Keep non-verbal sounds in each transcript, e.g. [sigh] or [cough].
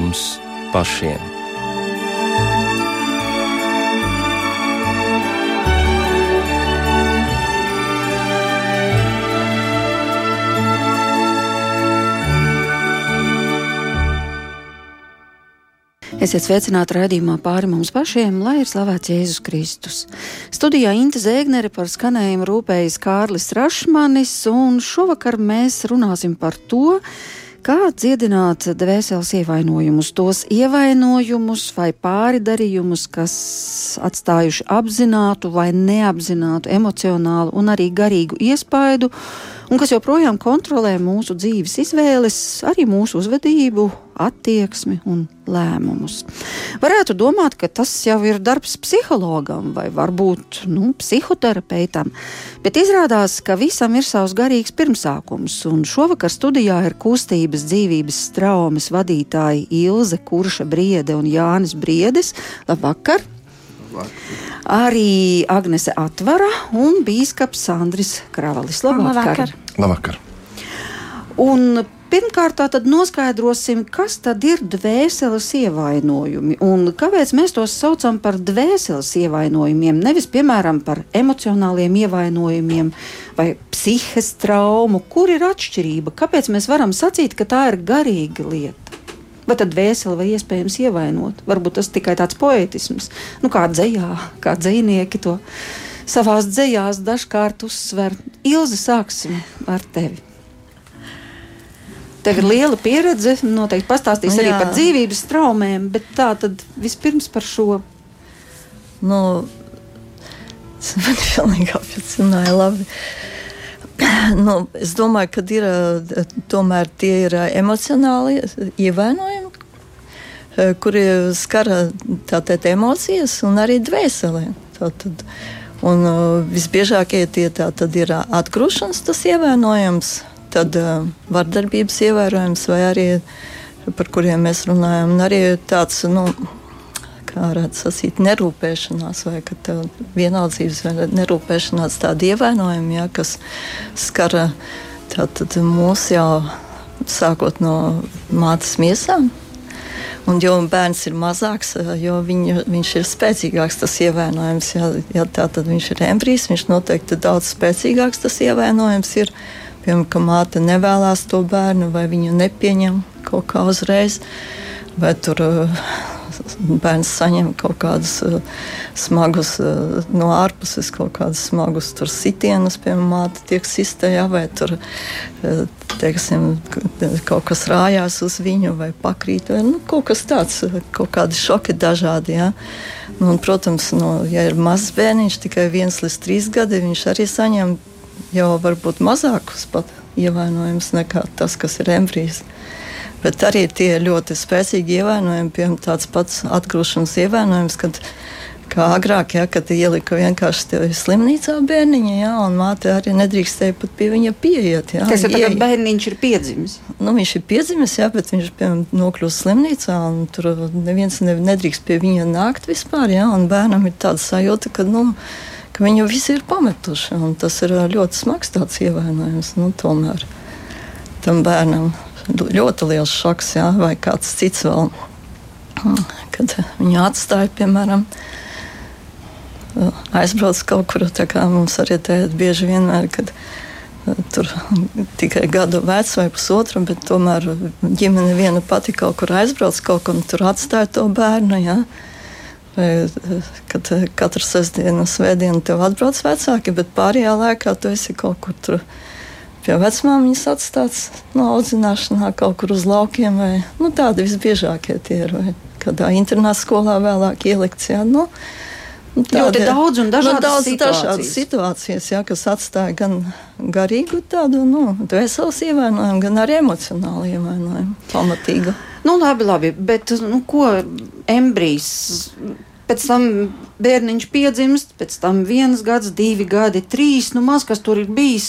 mums pašiem. Esiet sveicināti raidījumā pāri mums pašiem, lai ir slavēts Jēzus Kristus. Studijā Inte Zēgnere par skanējumu rūpējas Kārlis Rašmanis, un šovakar mēs runāsim par to, kā dziedināt dvēseles ievainojumus, tos ievainojumus vai pāridarījumus, kas atstājuši apzinātu vai neapzinātu emocionālu un arī garīgu iespaidu un kas joprojām kontrolē mūsu dzīves izvēles, arī mūsu uzvedību, attieksmi un lēmumus. Varētu domāt, ka tas jau ir darbs psihologam vai varbūt nu, psihoterapeitam, bet izrādās, ka visam ir savs garīgs pirmsākums. Šovakar studijā ir kustības dzīvības traumas vadītāji Ilze Kurša Briede un Jānis Briedes. Labvakar! Labvakar arī Agnese Atvara un Bīskaps Sandris Kravalis. Labvakar! Labvakar. Un Pirmkārt, tad noskaidrosim, kas tad ir dvēseles ievainojumi un kāpēc mēs tos saucam par dvēseles ievainojumiem. Nevis, piemēram, par emocionāliem ievainojumiem vai psihes traumu. Kur ir atšķirība? Kāpēc mēs varam sacīt, ka tā ir garīga lieta? Vai tad vēseli vai iespējams ievainot? Varbūt tas tikai tāds poetisms, nu, kā dzējā, kā dzinieki to savā dzējās dažkārt uzsver. Ilzi, sāksim ar tevi. Tev ir liela pieredze, noteikti pastāstīs arī Jā. par dzīvības traumēm, bet tā tad vispirms par šo. Nu, tas [laughs] man pilnīgi apjacināja labi. [clears throat] Nu, es domāju, ka ir, tomēr tie ir emocionāli ievainojumi Eh, kuri skara tātad emocijas un arī dvēselē. Tātad, un visbiežākie tie tātad ir atgrūšanas tas ievainojums, tad vardarbības ievērojums vai arī par kuriem mēs runājam, un arī tāds, nu, kā varētu sasīt, nerūpēšanās vai vienaldzības vai nerūpēšanās tādi ievainojumi, ja, kas skara tātad mūs jau sākot no mātes miesām. Un, jo bērns ir mazāks, jo viņu, viņš ir spēcīgāks tas ievainojums. Ja, ja tā tad viņš ir embrijs, viņš noteikti daudz spēcīgāks tas ievainojums ir. Piemēram, ka māte nevēlas to bērnu, vai viņu nepieņem kaut kā uzreiz, vai tur bērns saņem kaut kādus uh, smagus, uh, no ārpuses, kaut kādus smagus sitienus, piemēram, māte tiek sistējā, vai tur uh, teiksim, kaut kas rājās uz viņu, vai pakrīt, vai nu, kaut kas tāds, kaut kādi šoki dažādi. Ja? Nu, un, protams, no, ja ir mazs bērniņš, tikai viens līdz trīs gadi, viņš arī saņem jau varbūt mazākus pat ievainojumus nekā tas, kas ir embrijs. Bet arī tie ļoti spēcīgi ievainojumi, piemēram, tāds pats atgrūšanas ievainojums, kad kā agrāk, ja, kad ielika vienkārši slimnīcā bērniņa, ja, un māte arī nedrīkstēja pat pie viņa pieiet. Ja, Tas ir tagad bērniņš ir piedzimis. Nu, viņš ir piedzimis, jā, bet viņš piemēram nokļūst slimnīcā, un tur neviens ne, nedrīkst pie viņa nākt vispār, ja, un bērnam ir tāda sajūta, ka, nu, ka viņu visi ir pametuši, un tas ir ļoti smags tāds ievainojums, nu, tomēr tam bērnam ļoti liels šoks, jā, vai kāds cits vēl. Kad viņu atstāja, piemēram, aizbrauc kaut kur, mums arī teikt, bieži vienmēr, kad tur tikai gadu vecs vai pusotra, bet tomēr ģimene viena pati kaut kur aizbrauc, kaut kur tur atstāja to bērnu. Jā. Vai, kad katru sestdienu, svētdienu tev atbrauc vecāki, bet pārējā laikā tu esi kaut kur tur pie vecmāmiņas atstāts no audzināšanā kaut kur uz laukiem. Vai, nu, tādi visbiežākie tie ir. Vai kādā internāta skolā vēlāk ielikts. Jā, nu, Nu, tāda, ļoti daudz un dažādas, nu, daudz situācijas. dažādas situācijas, jā, kas atstāja gan garīgu tādu nu, dvēseles ievainojumu, gan arī emocionālu ievainojumu, pamatīgu. Nu, labi, labi, bet nu, ko embrijs Pēc tam bērniņš piedzimst, pēc tam viens gads, divi gadi, trīs. Nu, maz kas tur ir bijis,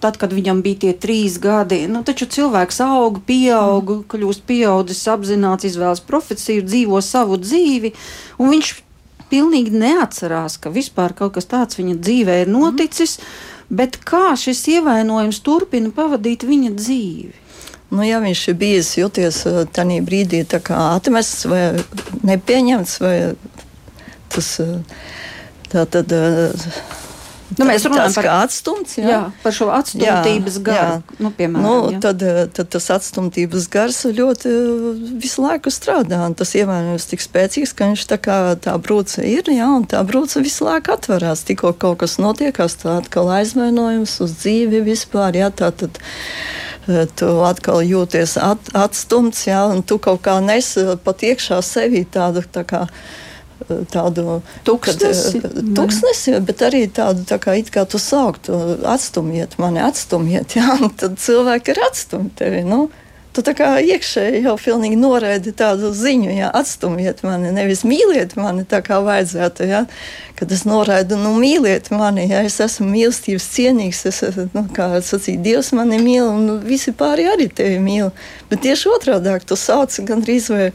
tad, kad viņam bija tie trīs gadi. Nu, taču cilvēks aug, pieaug, mm. kļūst pieaudzis, apzināts, izvēlas profesiju, dzīvo savu dzīvi. Un viņš pilnīgi neatcerās, ka vispār kaut kas tāds viņa dzīvē ir noticis. Mm. Bet kā šis ievainojums turpina pavadīt viņa dzīvi? Nu, ja viņš ir bijis jūties tajā brīdī atmests vai nepieņemts, vai tas tā tad. Nu, mēs runājam par atstumts, jā. Jā, par šo atstumtības garu. Jā. Nu, piemēram, nu, jā. tad, tad tas atstumtības gars ļoti visu laiku strādā. Tas ievainojums tik spēcīgs, ka viņš tā kā tā brūce ir, jā, un tā brūce visu laiku atverās. Tikko kaut kas notiekās, tā atkal aizvainojums uz dzīvi vispār, jā, tā tad tu atkal jūties at, atstumts, jā, un tu kaut kā nes pat iekšā sevī tādu tā kā tādu tūkstnesi, kad, tūkstnesi bet arī tādu tā kā, kā tu sauktu, atstumiet mani, atstumiet, [laughs] jā, un tad cilvēki ir atstumti tevi. Nu, Tu tā kā iekšēji jau pilnīgi noraidi tādu ziņu, ja atstumiet mani, nevis mīliet mani tā kā vajadzētu. Ja? Kad es noraidu, nu, mīliet mani, ja es esmu mīlestības cienīgs, es, nu, kā sacīja, Dievs mani mīl, un visi pārējie arī tevi mīl. Bet tieši otrādi tu sauc gandrīz vai,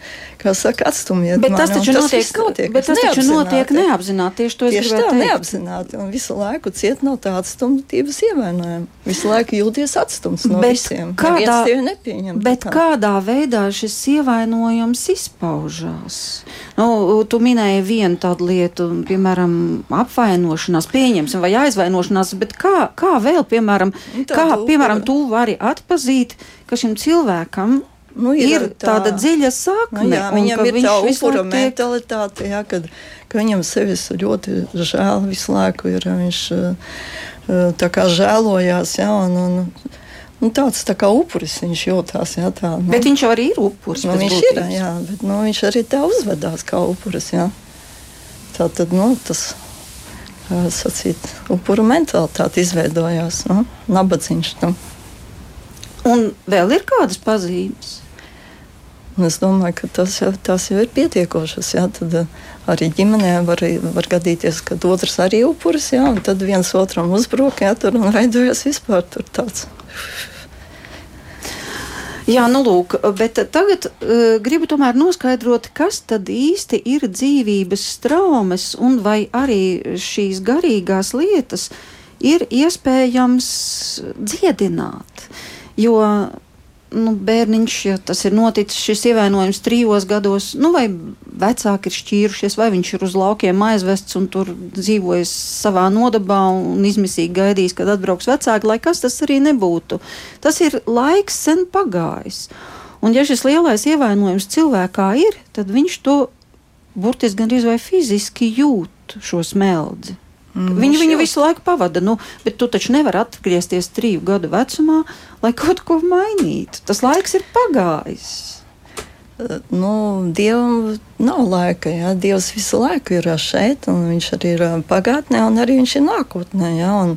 kā saka, atstumiet bet mani. Tas taču notiek, tas notiek, bet tas taču notiek neapzināti. Tieši to es tieši tā, teikt. neapzināti, un visu laiku ciet no tā atstumtības ievainojuma. Visu laiku jūties atstumts no bet visiem. Kādā, nepieņem. Bet kā. kādā veidā šis ievainojums izpaužās? Nu, tu minēji vienu tādu lietu, piemēram, apvainošanās, pieņemsim, vai aizvainošanās, bet kā, kā vēl, piemēram, nu, kā, piemēram, tu vari atpazīt, ka šim cilvēkam nu, ir, ir tā, tāda dziļa sakne. Nu, jā, viņam ir tā upura tiek... mentalitāte, jā, kad, ka viņam sevis ļoti žēl visu laiku ir. Viņš, tā kā žēlojās. Ja, un, un, Nu, tāds tā kā upuris viņš jūtas. Jā, tā, nu. Bet viņš arī ir upuris. Nu, viņš būtības. ir, jā, bet nu, viņš arī tā uzvedās kā upuris. Jā. Tā tad nu, tas sacīt, upuru mentalitāte izveidojās. Nu, nabadzīgs. Nu. Un vēl ir kādas pazīmes? Es domāju, ka tas tas jau ir pietiekošas. Jā, tad arī ģimenē var, var gadīties, ka otrs arī upuris, jā, un tad viens otram uzbruk, jā, tur un veidojas vispār tāds. Jā, nu lūk, bet tagad uh, gribu tomēr noskaidrot, kas tad īsti ir dzīvības traumas un vai arī šīs garīgās lietas ir iespējams dziedināt. Jo nu, bērniņš, ja tas ir noticis, šis ievainojums trijos gados, nu, vai vecāki ir šķīrušies, vai viņš ir uz laukiem aizvests un tur dzīvojis savā nodabā un izmisīgi gaidījis, kad atbrauks vecāki, lai kas tas arī nebūtu. Tas ir laiks sen pagājis. Un ja šis lielais ievainojums cilvēkā ir, tad viņš to burtiski gandrīz vai fiziski jūt šo smeldzi. Mm, Viņi viņu visu laiku pavada, nu, bet tu taču nevari atgriezties trīs gadu vecumā, lai [laughs] kaut ko mainītu. Tas laiks ir pagājis. Eh, nu, Dievam nav laika. Jā. Dievs visu laiku ir šeit, un Viņš arī ir pagātnē, un arī Viņš ir nākotnē. Jā. Un,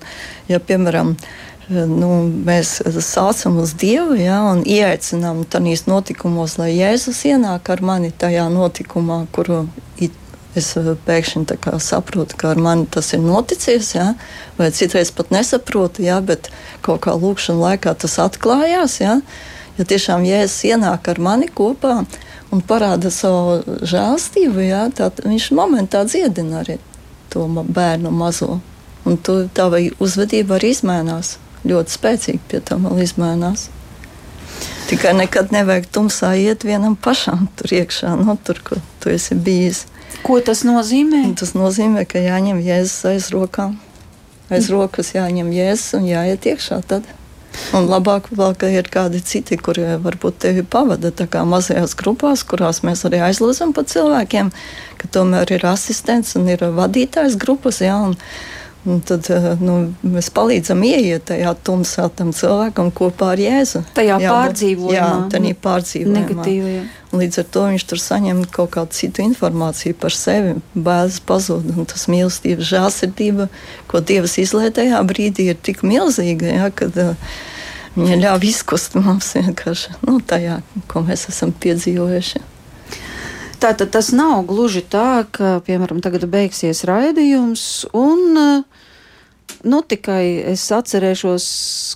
ja, piemēram, eh, nu, mēs saucam uz Dievu jā, un ieaicinām tādīs notikumos, lai Jēzus ienāk ar mani tajā notikumā, kuru es eh, pēkšņi saprotu, ka ar mani tas ir noticis, ja? vai citreiz pat nesaprotu, ja? bet kaut kā lūkšanā laikā tas atklājās. Ja, ja tiešām Jēzus ienāk ar mani kopā un parāda savu žēlstību, ja? tad viņš momentā dziedina arī to bērnu mazo. Un tu, tā uzvedība arī izmainās. Ļoti spēcīgi pie tam vēl izmainās. Tikai nekad nevajag tumsā iet vienam pašam tur iekšā, no tur, kur tu esi bijis. Ko tas nozīmē? Tas nozīmē, ka jāņem jēzus aiz rokām. Aiz rokas jāņem jēzus un jāiet iekšā. Tad. Un labāk vēl, ka ir kādi citi, kuri varbūt tevi pavada tā kā mazajās grupās, kurās mēs arī aizlūdzam par cilvēkiem, ka tomēr ir asistents un ir vadītājs grupas. Jā, un, Un tad eh, nu, mēs palīdzam ieiet tajā tumsā tam cilvēkam kopā ar Jēzu. Tajā jā, pārdzīvojumā. Jā, tādā pārdzīvojumā. Negatīvajā. Līdz ar to viņš tur saņem kaut kādu citu informāciju par sevi. Bēdas pazūd, un tas mīlestības žēlsirdība, ko Dievs izlēja tajā brīdī, ir tik milzīga, ja, kad uh, viņa ļāva izkust mums vienkārši nu, tajā, ko mēs esam piedzīvojuši. Tātad tas nav gluži tā, ka, piemēram, tagad beigsies raidījums, un nu, tikai es atcerēšos,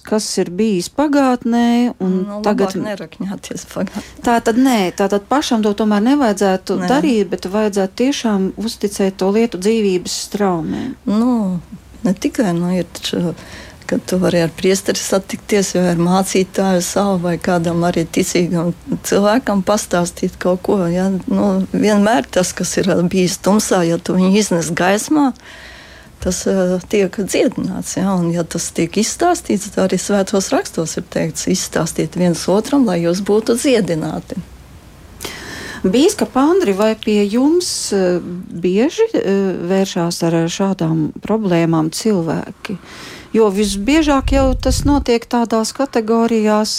kas ir bijis pagātnē. Nu, tagad nerakņāties pagātnē. Tā tad nē, tā tad pašam to tomēr nevajadzētu nē. darīt, bet vajadzētu tiešām uzticēt to lietu dzīvības straumēm. Nu, ne tikai, nu, ir taču kad tu vari ar priesteri satikties, vai ar mācītāju savu, vai kādam arī ticīgam cilvēkam pastāstīt kaut ko. Ja? Nu, vienmēr tas, kas ir bijis tumsā, ja tu viņu iznes gaismā, tas uh, tiek dziedināts. Ja? Un, ja tas tiek izstāstīts, tad arī svētos rakstos ir teikts, izstāstiet viens otram, lai jūs būtu dziedināti. Bīskapa Andri, vai pie jums uh, bieži uh, vēršās ar šādām problēmām cilvēki? Jo visbiežāk jau tas notiek tādās kategorijās,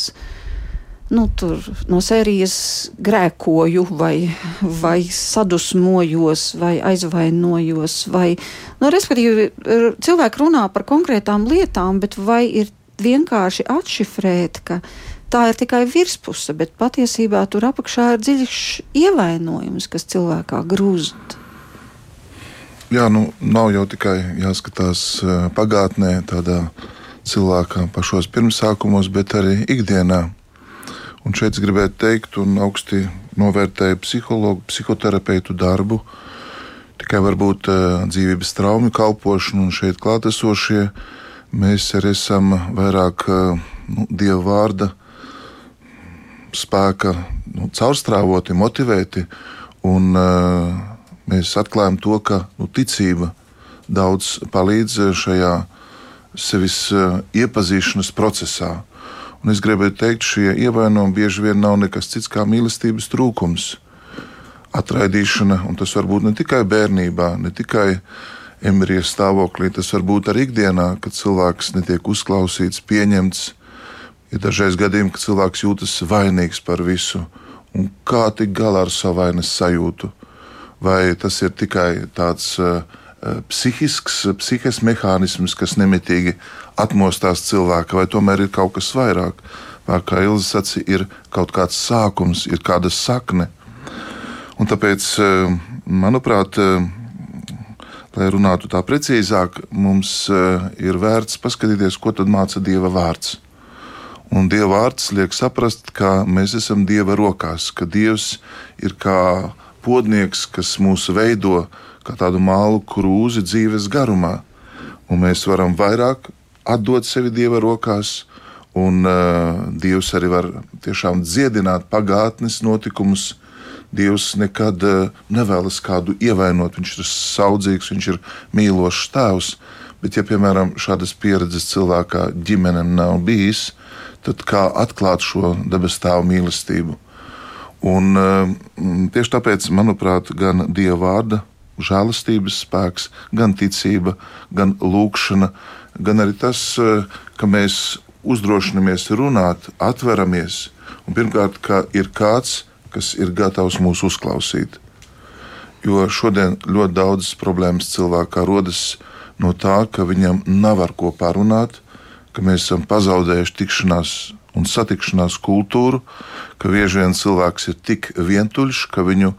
nu, tur, no sērijas grēkoju, vai, vai sadusmojos, vai aizvainojos. Vai, nu, respektīvi, cilvēki runā par konkrētām lietām, bet vai ir vienkārši atšifrēt, ka tā ir tikai virspuse, bet patiesībā tur apakšā ir dziļš ievainojums, kas cilvēkā grūst. Jā, nu, nav jau tikai jāskatās pagātnē, tādā cilvēka pašos pirmsākumos, bet arī ikdienā. Un šeit es gribētu teikt, un augsti novērtēju psihologu, psihoterapeitu darbu, tikai varbūt dzīvības traumu kalpošanu, un šeit klātesošie mēs arī esam vairāk nu, dieva vārda spēka nu, caurstrāvoti, motivēti. Un, uh, mēs atklājam to, ka nu, ticība daudz palīdz šajā sevis eh, iepazīšanas procesā. Un es gribēju teikt, šie ievainojumi bieži vien nav nekas cits kā mīlestības trūkums, atraidīšana, un tas var būt ne tikai bērnībā, ne tikai embrija stāvoklī, tas var būt arī ikdienā, kad cilvēks netiek uzklausīts, pieņemts. Ir dažreiz gadījumi, kad cilvēks jūtas vainīgs par visu, un kā tik galā ar savu vainas sajūtu vai tas ir tikai tāds uh, psihisks, psihisks mehānisms, kas nemitīgi atmostās cilvēka, vai tomēr ir kaut kas vairāk. Vai, kā Ilza sacīja, ir kaut kāds sākums, ir kāda sakne. Un tāpēc, uh, manuprāt, uh, lai runātu tā precīzāk, mums ir vērts paskatīties, ko tad māca Dieva vārds. Un Dieva vārds liek saprast, ka mēs esam Dieva rokās, ka Dievs ir kā podnieks, kas mūs veido kā tādu mālu krūzi dzīves garumā. Un mēs varam vairāk atdot sevi Dieva rokās, un uh, Dievs arī var tiešām dziedināt pagātnes notikumus. Dievs nekad uh, nevēlas kādu ievainot, viņš ir saudzīgs, viņš ir mīlošs tēvs. Bet, ja, piemēram, šādas pieredzes cilvēkā ģimene nav bijis, tad kā atklāt šo debes tēva mīlestību? Un, mm, tieši tāpēc, manuprāt, gan Dieva vārda žēlastības spēks, gan ticība, gan lūkšana, gan arī tas, eh, ka mēs uzdrošinamies runāt, atveramies. Un pirmkārt, ka ir kāds, kas ir gatavs mūs uzklausīt. Jo šodien ļoti daudzas problēmas cilvēkā rodas no tā, ka viņam nav ar ko parunāt, ka mēs esam pazaudējuši tikšanās un satikšanās kultūru, ka bieži vien cilvēks ir tik vientuļš, ka viņu,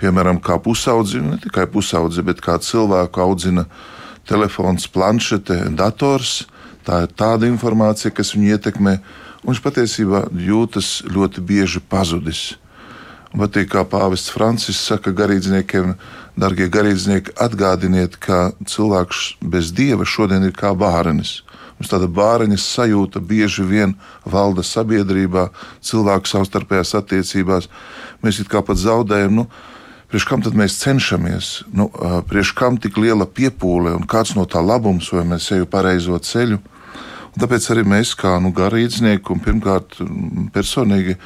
piemēram, kā pusaudzi, ne tikai pusaudzi, bet kā cilvēku audzina telefons, planšete, dators. Tā ir tāda informācija, kas viņu ietekmē, viņš patiesībā jūtas ļoti bieži pazudis. Patīk, kā pāvests Francis saka garīdzniekiem, darbie garīdznieki, atgādiniet, ka cilvēks bez dieva šodien ir kā bērns. Mums tāda bāriņa sajūta bieži vien valda sabiedrībā, cilvēku savstarpējās attiecībās. Mēs it kā pat zaudējam. Nu, Priekš kam tad mēs cenšamies? Nu, priekš kam tik liela piepūle un kāds no tā labums, vai mēs ejam pareizo ceļu? Un tāpēc arī mēs, kā nu, garīdznieki, un pirmkārt, personīgi,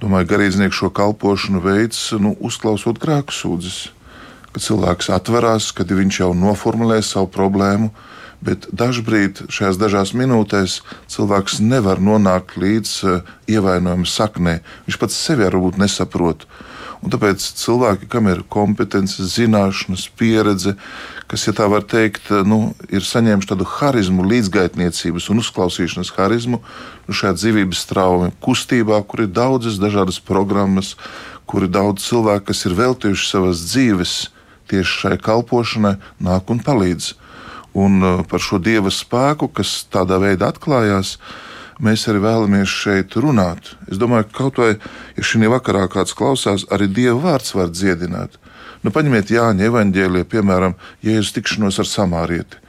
domāju, garīdznieku šo kalpošanu veids, nu, uzklausot grēku sūdzes. Kad cilvēks atverās, kad viņš jau noformulē savu problēmu, bet dažkārt šajās dažās minūtēs cilvēks nevar nonākt līdz uh, ievainojuma saknē. Viņš pats sevi varbūt nesaprot. Un tāpēc cilvēki, kam ir kompetence, zināšanas, pieredze, kas, ja tā var teikt, eh, nu, ir saņēmuši tādu harizmu, līdzgaitniecības un uzklausīšanas harizmu, nu, šajā dzīvības traumas kustībā, kur ir daudzas dažādas programmas, kur ir daudz cilvēku, kas ir veltījuši savas dzīves tieši šai kalpošanai, nāk un palīdz un uh, par šo dieva spēku, kas tādā veidā atklājās, mēs arī vēlamies šeit runāt. Es domāju, ka kaut vai, ja šī vakarā kāds klausās, arī dieva vārds var dziedināt. Nu, paņemiet Jāņa evanģēliju, piemēram, Jēzus tikšanos ar samārieti.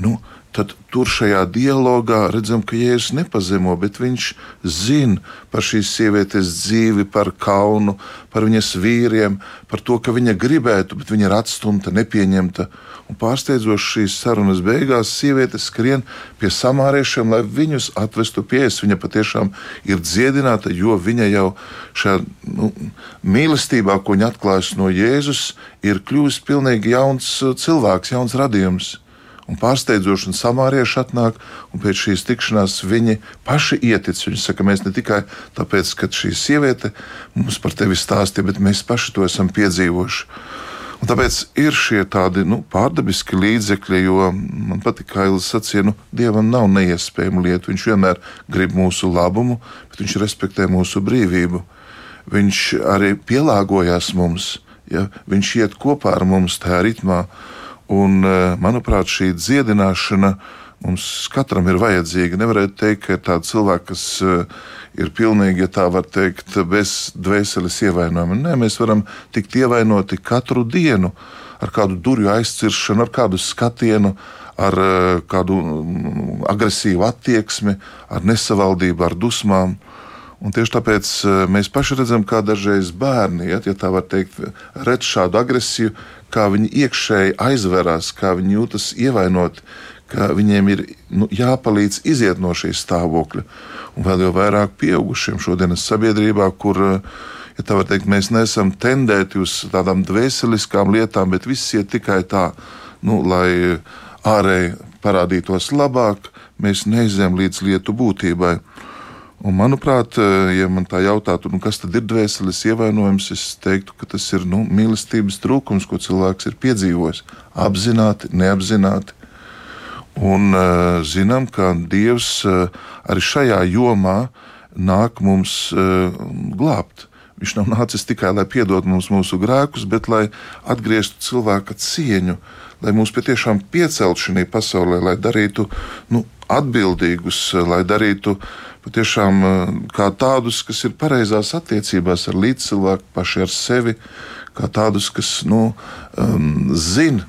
Nu, tad tur šajā dialogā redzam, ka Jēzus nepazemo, bet viņš zina par šīs sievietes dzīvi, par kaunu, par viņas vīriem, par to, ka viņa gribētu, bet viņa ir atstumta, nepieņemta. Un pārsteidzoši šīs sarunas beigās sieviete skrien pie samāriešiem, lai viņus atvestu pie es. Viņa patiešām ir dziedināta, jo viņa jau šajā nu, mīlestībā, ko viņa atklājas no Jēzus, ir kļuvusi pilnīgi jauns cilvēks, jauns radījums un pārsteidzoši, un samārieši atnāk, un pēc šīs tikšanās viņi paši ietic. Viņi saka, mēs ne tikai tāpēc, ka šī sieviete mums par tevi stāstīja, bet mēs paši to esam piedzīvojuši. Un tāpēc ir šie tādi nu, pārdabiski līdzekļi, jo man patīk, kā Ilza sacīja, nu, Dievam nav neiespējama lieta. Viņš vienmēr grib mūsu labumu, bet viņš respektē mūsu brīvību. Viņš arī pielāgojas mums, ja? viņš iet kopā ar mums tajā ritmā. Un, eh, manuprāt, šī dziedināšana mums katram ir vajadzīga. Nevarētu teikt, ka ir tādi cilvēki, kas eh, ir pilnīgi, ja tā var teikt, bez dvēseles ievainojuma. Nē, mēs varam tikt ievainoti katru dienu ar kādu durvju aizciršanu, ar kādu skatienu, ar eh, kādu mm, agresīvu attieksmi, ar nesavaldību, ar dusmām. Un tieši tāpēc mēs paši redzam, kā dažreiz bērni, ja, ja tā var teikt, redz šādu agresiju, kā viņi iekšēji aizverās, kā viņi jūtas ievainoti, ka viņiem ir nu, jāpalīdz iziet no šīs stāvokļa. Un vēl jau vairāk pieaugušiem šodienas sabiedrībā, kur ja tā var teikt, mēs neesam tendēti uz tādām dvēseliskām lietām, bet viss iet tikai tā, nu, lai ārēji parādītos labāk, mēs neizējām līdz lietu būtībai. Un, manuprāt, eh, ja man tā jautātu, nu, kas tad ir dvēseles ievainojums, es teiktu, ka tas ir nu, mīlestības trūkums, ko cilvēks ir piedzīvojis. Apzināti, neapzināti. Un uh, zinām, ka Dievs uh, arī šajā jomā nāk mums uh, glābt. Viņš nav nācis tikai lai piedod mums mūsu grēkus, bet lai atgrieztu cilvēka cieņu, lai mūs patiešām pieceltu šajā pasaulē, lai darītu nu, atbildīgus, lai darītu patiešām eh, kā tādus, kas ir pareizās attiecībās ar līdzcilvēku, paši ar sevi, kā tādus, kas nu, um, zina,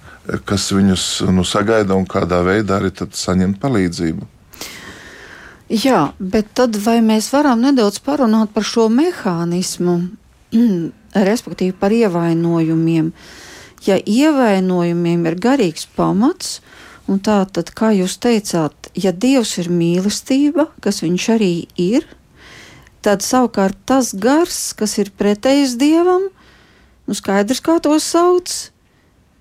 kas viņus nu, sagaida un kādā veidā arī saņemt palīdzību. Jā, bet tad vai mēs varam nedaudz parunāt par šo mehānismu, [clears throat] respektīvi par ievainojumiem? Ja ievainojumiem ir garīgs pamats, Un tā tad, kā jūs teicāt, ja Dievs ir mīlestība, kas viņš arī ir, tad savukārt tas gars, kas ir pretējs Dievam, nu skaidrs, kā to sauc,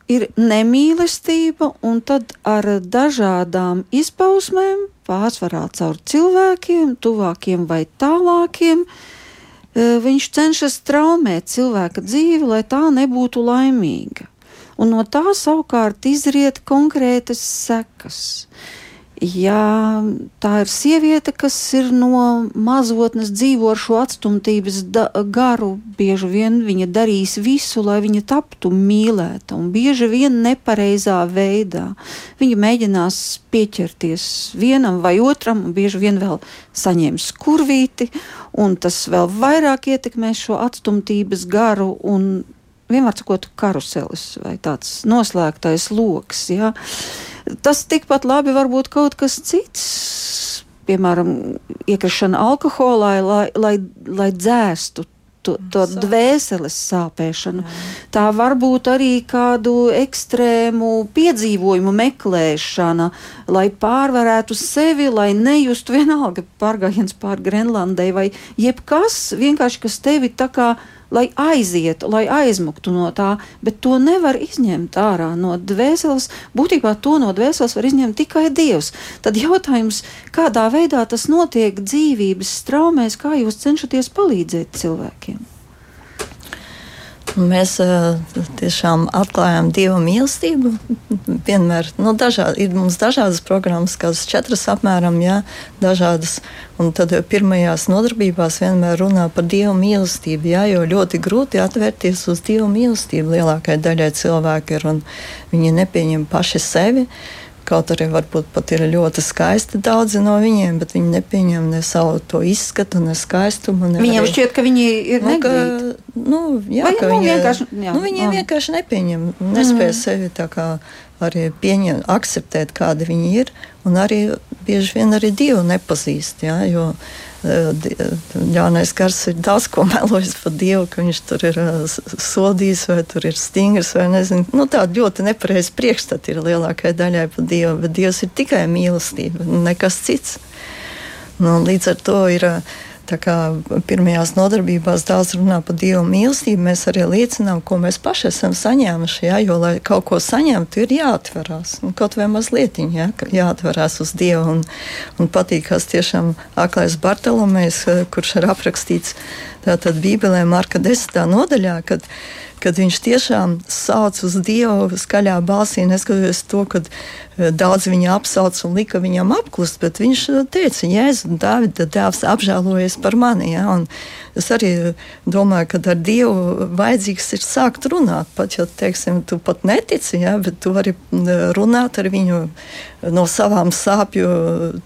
ir nemīlestība, un tad ar dažādām izpausmēm, pārsvarā caur cilvēkiem, tuvākiem vai tālākiem, eh, viņš cenšas traumēt cilvēka dzīvi, lai tā nebūtu laimīga un no tā savukārt izriet konkrētas sekas. Ja tā ir sieviete, kas ir no mazotnes dzīvo ar šo atstumtības garu, bieži vien viņa darīs visu, lai viņa taptu mīlēta, un bieži vien nepareizā veidā. Viņa mēģinās pieķerties vienam vai otram, un bieži vien vēl saņems kurvīti, un tas vēl vairāk ietekmēs šo atstumtības garu, un vienmēr sakot, karuselis vai tāds noslēgtais lokus. Ja? Tas tikpat labi var būt kaut kas cits. Piemēram, iekrišana alkoholā, lai, lai, lai dzēstu to, to dvēseles sāpēšanu. Jā. Tā var būt arī kādu ekstrēmu piedzīvojumu meklēšana, lai pārvarētu sevi, lai nejustu vienalga pārgājiens pār Grenlandai vai jebkas vienkārši, kas tevi tā kā lai aizietu, lai aizmuktu no tā, bet to nevar izņemt ārā no dvēseles. Būtībā to no dvēseles var izņemt tikai Dievs. Tad jautājums, kādā veidā tas notiek dzīvības straumēs, kā jūs cenšaties palīdzēt cilvēkiem? Mēs uh, tiešām atklājām Dieva mīlestību. [laughs] Vienmēr nu, dažād, ir mums dažādas programmas, kādas četras apmēram, jā, dažādas. Un tad pirmajās nodarbībās vienmēr runā par Dieva mīlestību, jā, jo ļoti grūti atvērties uz Dieva mīlestību lielākajai daļai cilvēku ir, un viņi nepieņem paši sevi Kaut arī varbūt pat ir ļoti skaisti daudzi no viņiem, bet viņi nepieņem ne savu to izskatu, ne skaistumu. Ne Viņiem arī, šķiet, ka viņi ir nu, ka, neglīti. nu, jā, Vai, ka nu, viņi, vienkārši- jā, nu, viņi jā. vienkārši nepieņem, nespēj mm. sevi tā kā arī pieņemt, akceptēt, kādi viņi ir, un arī bieži vien arī Dievu nepazīst, jā, jo di- Jānis Kars ir daudz ko melojis par Dievu, ka viņš tur ir eh, sodījis vai tur ir stingrs vai nezinu. Nu, tāda ļoti nepareiza priekšstata ir lielākajai daļai par Dievu, bet Dievs ir tikai mīlestība, nekas cits. Nu, līdz ar to ir kā pirmajās nodarbībās daudz runā par dievu mīlestību. Mēs arī liecinām, ko mēs paši esam saņēmuši. Ja? Jo, lai kaut ko saņemtu, ir jāatverās. Un kaut vai mazliet ja? jāatverās uz dievu. Un, un patīkās tiešām aklais Bartolomejs, kurš ir aprakstīts tātad Bībelē, Marka 10. nodaļā. Kad, kad viņš tiešām sauc uz Dievu skaļā balsī, neskatoties to, ka daudz viņa apsauc un lika viņam apklust, bet viņš eh, teica, Jēzu, Dāvida dēls apžēlojies par mani. Ja? Un es arī eh, domāju, ka ar Dievu vajadzīgs ir sākt runāt, pat ja, teiksim, tu pat netici, ja? bet tu vari runāt ar viņu no savām sāpju,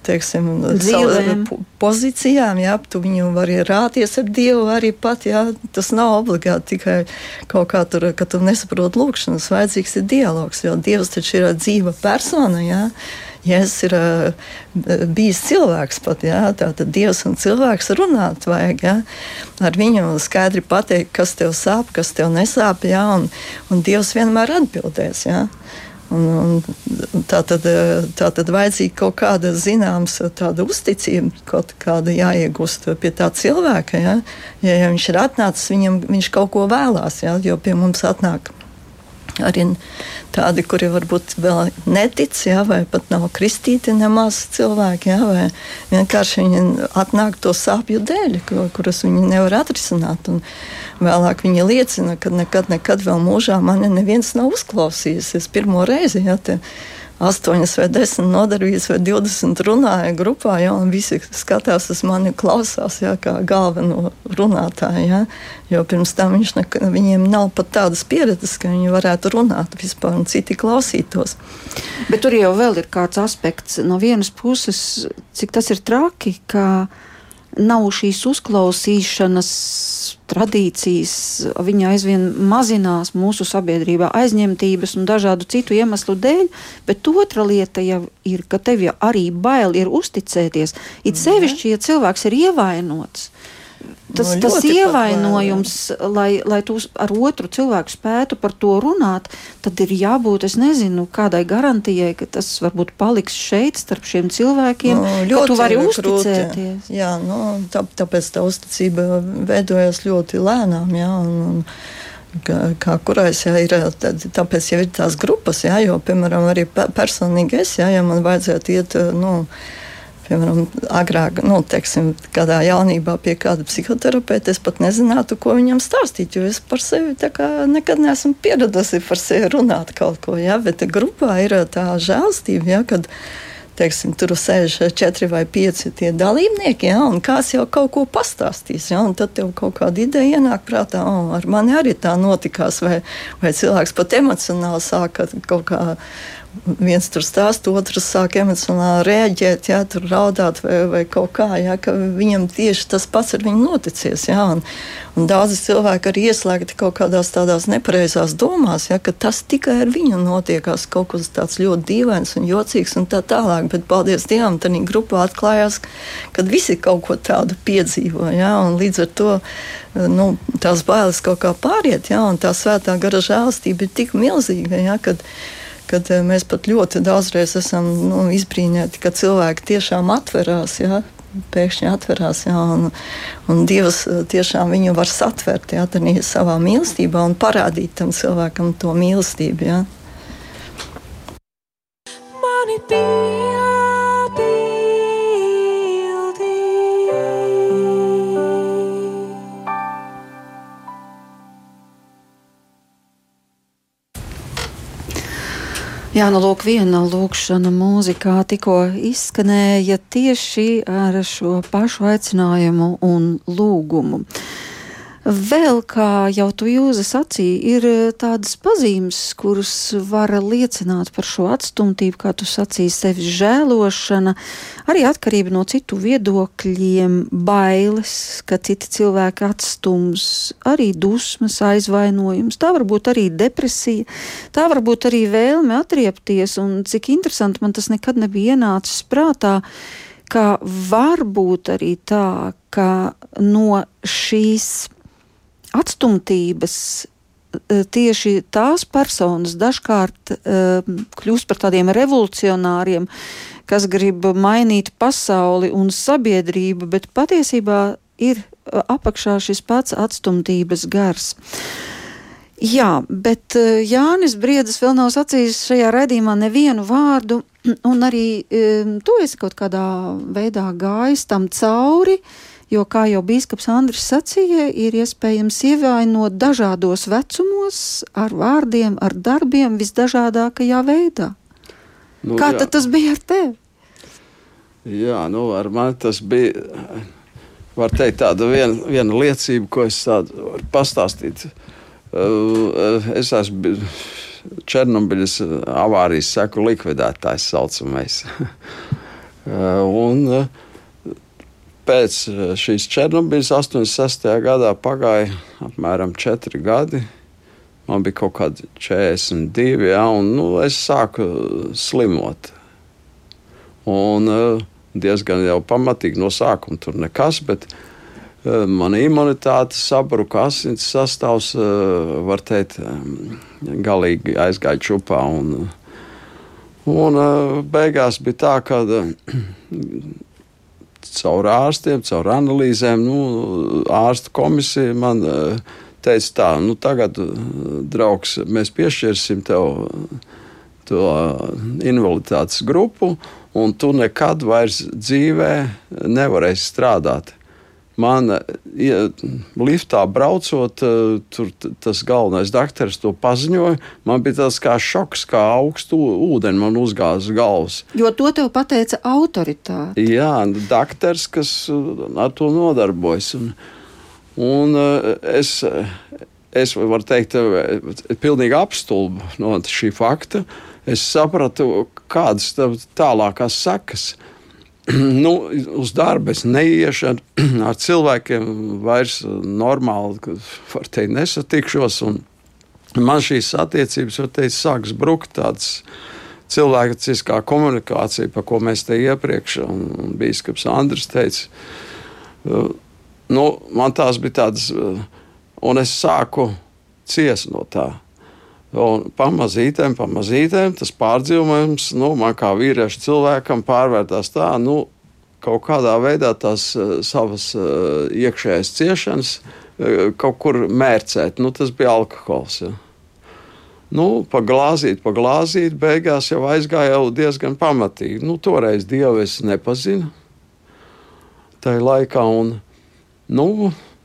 teiksim, savu- pozīcijām, jā, tu viņu vari rāties ar Dievu arī pat, jā, tas nav obligāti tikai kaut kā tur, ka tu nesaproti lūkšanas, vajadzīgs ir dialogs, jo Dievs taču ir dzīva persona, jā. Jēzus ir uh, bijis cilvēks pat, jā, tātad Dievs un cilvēks runāt vajag, jā. Ar viņu skaidri pateikt, kas tev sāp, kas tev nesāp, jā, un, un Dievs vienmēr atbildēs, jā. Un, un tā, tad, tā tad vajadzīga kaut kāda zināms, tāda uzticība, kaut kāda jāiegūst pie tā cilvēka. Ja, ja viņš ir atnācis, viņam, viņš kaut ko vēlās, ja, jo pie mums atnāk arī tādi, kuri varbūt vēl netic, ja, vai pat nav kristīti nemaz cilvēki, ja, vai vienkārši viņi atnāk to sāpju dēļ, kuras viņi nevar atrisināt. Un vēlāk viņi liecina, ka nekad, nekad vēl mūžā mani neviens nav uzklausījis. Es pirmo reizi, ja, te, astoņas vai desmit nodarbības vai divdesmit runāja grupā, ja, un visi skatās uz mani, klausās ja, kā galveno runātāju. Ja, jo pirms tam nek, viņiem nav pat tādas pieredzes, ka viņi varētu runāt vispār un citi klausītos. Bet tur jau vēl ir kāds aspekts. No vienas puses, cik tas ir traki, ka nav šīs uzklausīšanas tradīcijas, viņa aizvien mazinās mūsu sabiedrībā, aizņemtības un dažādu citu iemeslu dēļ, bet otra lieta jau ir, ka tev jau arī bail ir uzticēties. It sevišķi, ja cilvēks ir ievainots. Tas, Nu, tas ļoti ievainojums, lai, lai tu ar otru cilvēku spētu par to runāt, tad ir jābūt, es nezinu, kādai garantijai, ka tas varbūt paliks šeit starp šiem cilvēkiem, Nu, ka tu vari uzticēties. Grūti, jā, nu, tā, tāpēc tā uzticība veidojas ļoti lēnām. Jā, un, un, Kā, kā kurais jā, ir, tad, tāpēc jau ir tās grupas, jā, jo, piemēram, arī pe- personīgi es, jā, ja man vajadzētu iet, nu, piemēram, agrāk, nu, teiksim, kādā jaunībā pie kāda psihoterapeita, es pat nezinātu, ko viņam stāstīt, jo es par sevi nekad neesmu pieradusi par sevi runāt kaut ko, jā, bet grupā ir tā žēlstība, jā, kad teiksim, tur sēž četri vai pieci tie dalībnieki, ja, un kāds jau kaut ko pastāstīs. Ja, un tad tev kaut kāda ideja ienāk prātā, oh, ar mani arī tā notikās, vai, vai cilvēks pat emocionāli sāk kaut kā. Viens tur stāsta, otrs sāk emocionāli reaģēt, jā, tur raudāt vai, vai kaut kā, jā, ka viņam tieši tas pats ar viņu noticies. Jā, un, un daudzi cilvēki arī ieslēgti kaut kādās tādās nepareizās domās, jā, ka tas tikai ar viņu notiekās kaut kas tāds ļoti dīvains un jocīgs un tā tālāk. Bet, paldies Dievam, tad grupā atklājās, ka visi kaut ko tādu piedzīvo. Jā, un līdz ar to nu, tās bailes kaut kā pāriet, jā, un tā svētā gara žēlastība ir tik milzīga. Jā, kad, kad eh, mēs pat ļoti daudzreiz esam nu, izbrīnīti, ka cilvēki tiešām atverās. Ja? Pēkšņi atverās, jā, un, un Dievs eh, tiešām viņu var satvert jā, savā mīlestībā un parādīt tam cilvēkam to mīlestību. Jā. Mani piepildi. Jā, nu lūk, viena lūkšana mūzikā tikko izskanēja tieši ar šo pašu aicinājumu un lūgumu. Vēl, kā jau tu jūzi sacīji, ir eh, tādas pazīmes, kuras var liecināt par šo atstumtību, kā tu sacīji, sevis žēlošana, arī atkarība no citu viedokļiem, bailes, ka citi cilvēki atstums, arī dusmas, aizvainojums, tā var būt arī depresija, tā var būt arī vēlme atriepties, un cik interesanti man tas nekad nebija ienācis prātā, ka var būt arī tā, ka no šīs atstumtības e, tieši tās personas dažkārt uh, kļūst par tādiem revolucionāriem, kas grib mainīt pasauli un sabiedrību, bet patiesībā ir e, apakšā šis pats atstumtības gars. Jā, bet Jānis Briedis vēl nav sacījis šajā raidījumā nevienu vārdu, [clears throat] un arī um, tu esi kaut kādā veidā gājis tam cauri. Uh, jo, kā jau bīskaps Andris sacīja, ir iespējams ievainot dažādos vecumos, ar vārdiem, ar darbiem, visdažādākajā veidā. Nu, kā jā. tas bija ar tevi? Jā, nu, ar mani tas bija. Var teikt, tāda viena, viena liecība, ko es tādu varu pastāstīt. Uh, es esmu Černobiļas avārijas seku likvidētājs, saucamais. [laughs] Uh, un, uh, pēc eh, šīs Černobiļas 86. gadā pagāja apmēram 4 gadi. Man bija kaut kādi 42, ja, un nu, es sāku slimot. Un, uh, diezgan jau pamatīgi no sākuma tur nekas, bet mana imunitāte sabruka, asins sastāvs, var teikt, galīgi aizgāja čupā. Un, un beigās bija tā, ka [clears throat] caur ārstiem, caur analīzēm. Nu, ārsta komisija man eh, teica, tā, nu, tagad, eh, draugs, mēs piešķirsim tev to invaliditātes grupu, un tu nekad vairs dzīvē nevarēsi strādāt man ja, liftā braucot, eh, tur tas galvenais doktors to paziņoja. Man bija tāds kā šoks, kā augstu ūdeni man uzgāza galvas. Jo to tev pateica autoritāte. Jā, doktors, kas eh, ar to nodarbojas. Un, un eh, es, es varu teikt, pilnīgi apstulbu no šī fakta. Es sapratu, kādas tālākās sekas ir [clears throat] nu, uz darbu es neiešu ar [clears throat] cilvēkiem, vairs normāli teikt, nesatikšos. Man šīs attiecības teikt, sāks brukt tādas cilvēciskā komunikācija, par ko mēs te iepriekš, un, un Bīskaps Andris teica, uh, nu, man tās bija tādas, uh, un es sāku ciest no tā. Un pamazītēm, pamazītēm tas pārdzīvojums nu, man kā vīriešu cilvēkam pārvērtās tā, nu, kaut kādā veidā tās uh, savas uh, iekšējās ciešanas uh, kaut kur mērcēt. Nu, tas bija alkohols. Ja. Nu, pa glāzīt, pa glāzīt, beigās jau aizgāja jau diezgan pamatīgi. Nu, toreiz Dievu es nepazinu. Tajā laikā, un nu,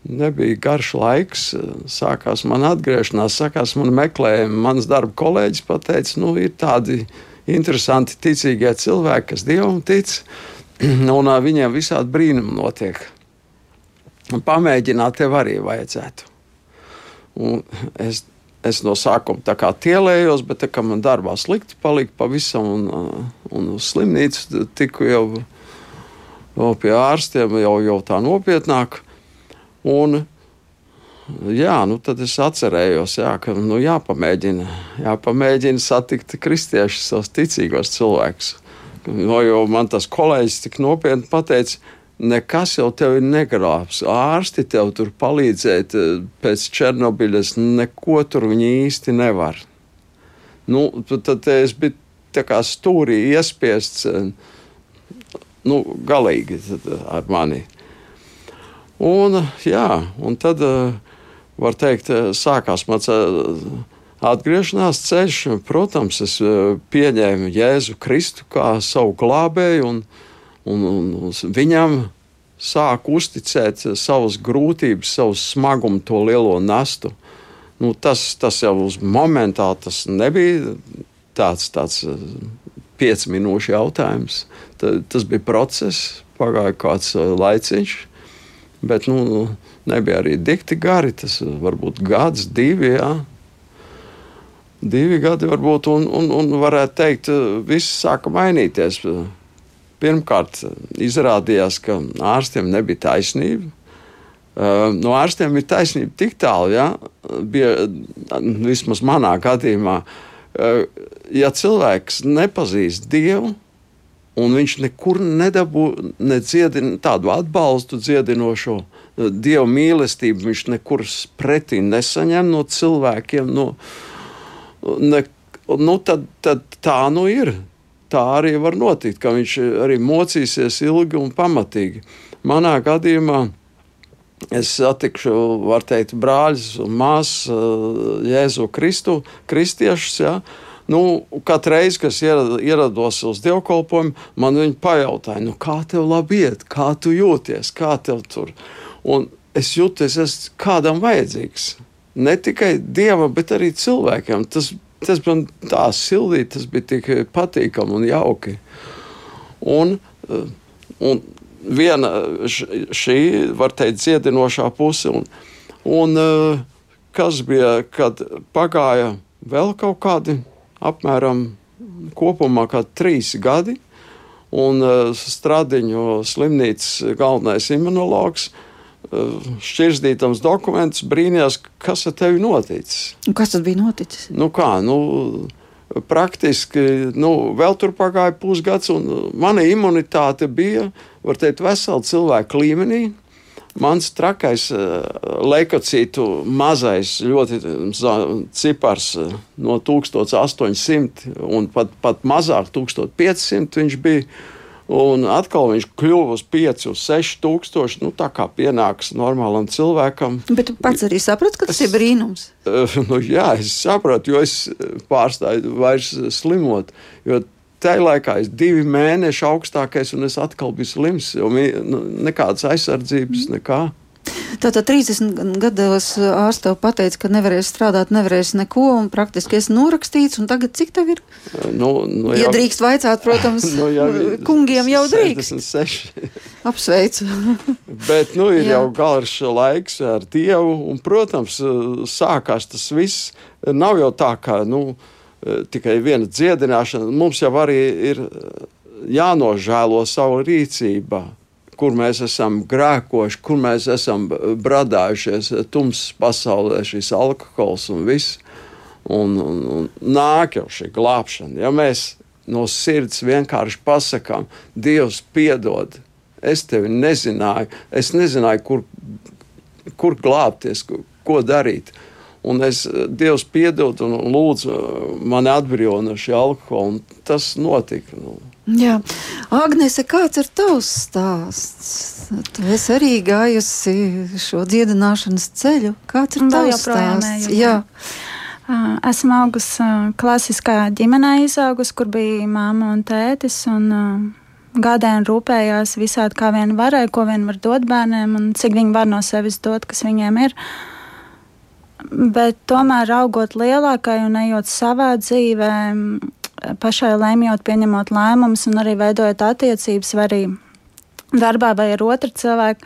nebija garš laiks. Sākās man atgriešanās, sākās man meklējumi. Mans darba kolēģis pateica, nu, ir tādi interesanti ticīgie cilvēki, kas dievam tic, [clears throat] un viņiem visādi brīnumi notiek. Pamēģināt tev arī vajadzētu. Un es, es no sākuma tā kā tielējos, bet tā kā man darbā slikti palika pavisam, un, un uz slimnīcu tiku jau, jau pie ārstiem, jau, jau tā nopietnāk. Un, jā, nu tad es atcerējos, jā, ka nu, jāpamēģina, jāpamēģina satikt kristiešus, savus ticīgos cilvēkus. No, jo man tas kolēģis tik nopietni pateica, nekas jau tevi negrābs. Ārsti tev tur palīdzēt eh, pēc Černobiļas, neko tur viņi īsti nevar. Nu, tad es biju tā kā stūrī iespiests, eh, nu, galīgi ar mani. Un, jā, un tad, eh, var teikt, eh, sākās mans eh, atgriešanās ceļš. Protams, es pieņēmu Jēzu Kristu kā savu glābēju, un, un, un viņam sāku uzticēt savas grūtības, savu smagumu, to lielo nastu. Nu, tas, tas jau uz momentā tas nebija tāds, tāds piecu minūšu jautājums. Ta, tas bija process, pagāja kāds laiciņš. Bet nu, nebija arī dikti gari. Tas varbūt gads, divi. Jā. Divi gadi varbūt, un, un, un varētu teikt, viss sāka mainīties. Pirmkārt, izrādījās, ka ārstiem nebija taisnība. No ārstiem ir taisnība tik tālu, ja, bija vismaz manā gadījumā, ja cilvēks nepazīst Dievu, un viņš nekur nedabū ne dziedin, tādu atbalstu dziedinošo dievu mīlestību. Viņš nekur pretī nesaņem no cilvēkiem. No, ne, nu, tad, tad tā nu ir. Tā arī var notikt, ka viņš arī mocīsies ilgi un pamatīgi. Manā gadījumā es satikšu, var teikt, brāļus un māsas Jēzu Kristu, kristiešus. Ja, Nu, Katru reizi, kad ierados uz dievkalpojumu, man viņi pajautāja, nu, kā tev labi iet, kā tu jūties, kā tev tur. Un es jūtos, es esmu kādam vajadzīgs. Ne tikai dievam, bet arī cilvēkiem. Tas, tas man tā sildīja, tas bija tik patīkami un jauki. Un, un viena šī, var teikt, dziedinošā puse. Un, un kas bija, kad pagāja vēl kaut kādi apmēram kopumā trīs gadi. Un uh, Stradiņu slimnīcas galvenais imunologs uh, šķirstītams dokumentus brīnījās, kas ar tevi noticis. Un kas tad bija noticis? Nu kā, nu, praktiski nu, vēl tur pagāja pusgads, un mana imunitāte bija, var teikt, vesela cilvēka līmenī. Mans trakais eh, leukocītu mazais, ļoti cipars eh, no 1800 un pat, pat mazāk, 1500 viņš bija. Un atkal viņš kļuva uz 5, uz 6 tūkstoši. Nu, tā kā pienāks normālam cilvēkam. Bet tu pats arī saprati, ka tas es, ir brīnums. [laughs] Nu, jā, es sapratu, jo es pārstāju vairs slimot. Jo Tajā laikā es divi mēneši augstākais, un es atkal biju slims. Nu, nekādas aizsardzības, nekā. Tātad 30 gados ārsts tev pateica, ka nevarēs strādāt, nevarēs neko, un praktiski esi norakstīts. Tagad cik tev ir? Nu, nu ja jau, drīkst vaicāt, protams, [laughs] nu, jau, kungiem jau drīkst. 66. Apsveicu. [laughs] Bet nu, ir Jā. jau garš laiks ar Dievu, un, protams, sākās tas viss. Nav jau tā, ka. Nu, Eh, tikai viena dziedināšana. Mums jau arī ir eh, jānožēlo savu rīcību, kur mēs esam grēkojuši, kur mēs esam bradājušies tumsas pasaulē, šis alkohols un viss. Un, un, un nāk jau šī glābšana. Ja mēs no sirds vienkārši pasakām, Dievs, piedod, es tevi nezināju, es nezināju, kur, kur glābties, ko darīt. Un es eh, Dievs piedod un lūdzu eh, mani atbrīvot no šī alkohola. Tas notika. Nu. Jā, Agnese, kāds ir tavs stāsts? Tu esi arī gājusi šo dziedināšanas ceļu. Kāds ir tavs stāsts? Jā. Esmu augusi klasiskā ģimenē, izaugusi, kur bija māma un tētis. Un, Gādēja un rūpējās visādi, kā vien varēja, ko vien var dot bērniem, un cik viņi var no sevis dot, kas viņiem ir. Uh, Bet tomēr augot lielākai un ejot savā dzīvē, pašai lemjot, pieņemot lēmumus un arī veidojot attiecības, vai arī darbā vai ar otru cilvēku.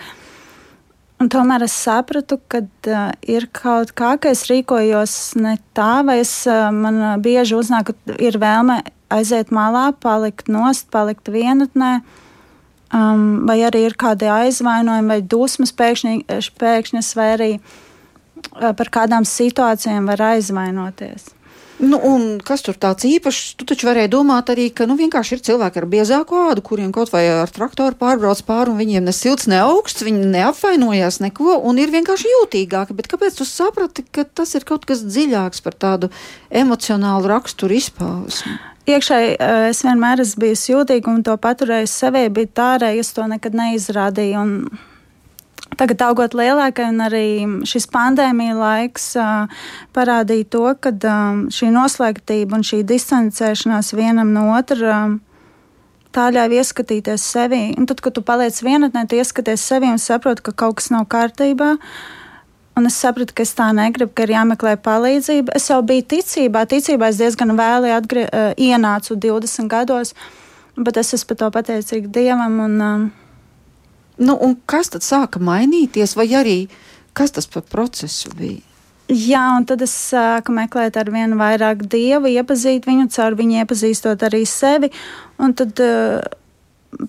Un tomēr es sapratu, ka uh, ir kaut kā, ka es rīkojos ne tā, vai es, uh, man bieži uznāk, ka ir vēlme aiziet malā, palikt nost, palikt vienatnē, um, vai arī ir kādi aizvainojumi vai dusmas pēkšņas, vai arī uh, par kādām situācijām var aizvainoties. Nu, kas tur tāds īpašs? Tu taču varēji domāt arī, ka nu, vienkārši ir cilvēki ar biezāku ādu, kuriem kaut vai ar traktoru pārbrauc pāri, un viņiem ne silts, ne augsts, viņi neapvainojās neko, un ir vienkārši jūtīgāki. Bet kāpēc tu saprati, ka tas ir kaut kas dziļāks par tādu emocionālu raksturu izpausmi? Iekšēji es vienmēr esmu bijusi jūtīga un to paturēju sevī, bet tā arī es to nekad neizrādīju. Un Tagad, augot lielākai, un arī šis pandēmija laiks uh, parādīja to, ka um, šī noslēgtība un šī distancēšanās vienam no otra. Um, Tā ļauj ieskatīties sevi. Un tad, kad tu paliec vienatnē, tu ieskaties sevi un saproti, ka kaut kas nav kārtībā. Un es sapratu, ka es tā negribu, ka ir jāmeklē palīdzība. Es jau biju ticībā, ticībā es diezgan vēli atgrie, uh, ienācu 20 gados, bet es esmu par to pateicīga Dievam. Un, uh, Nu, kas tad sāka mainīties, vai arī kas tas par procesu bija? Jā, un tad es sāku meklēt ar vien vairāk dievu, iepazīt viņu, caur viņu iepazīstot arī sevi. Un tad uh,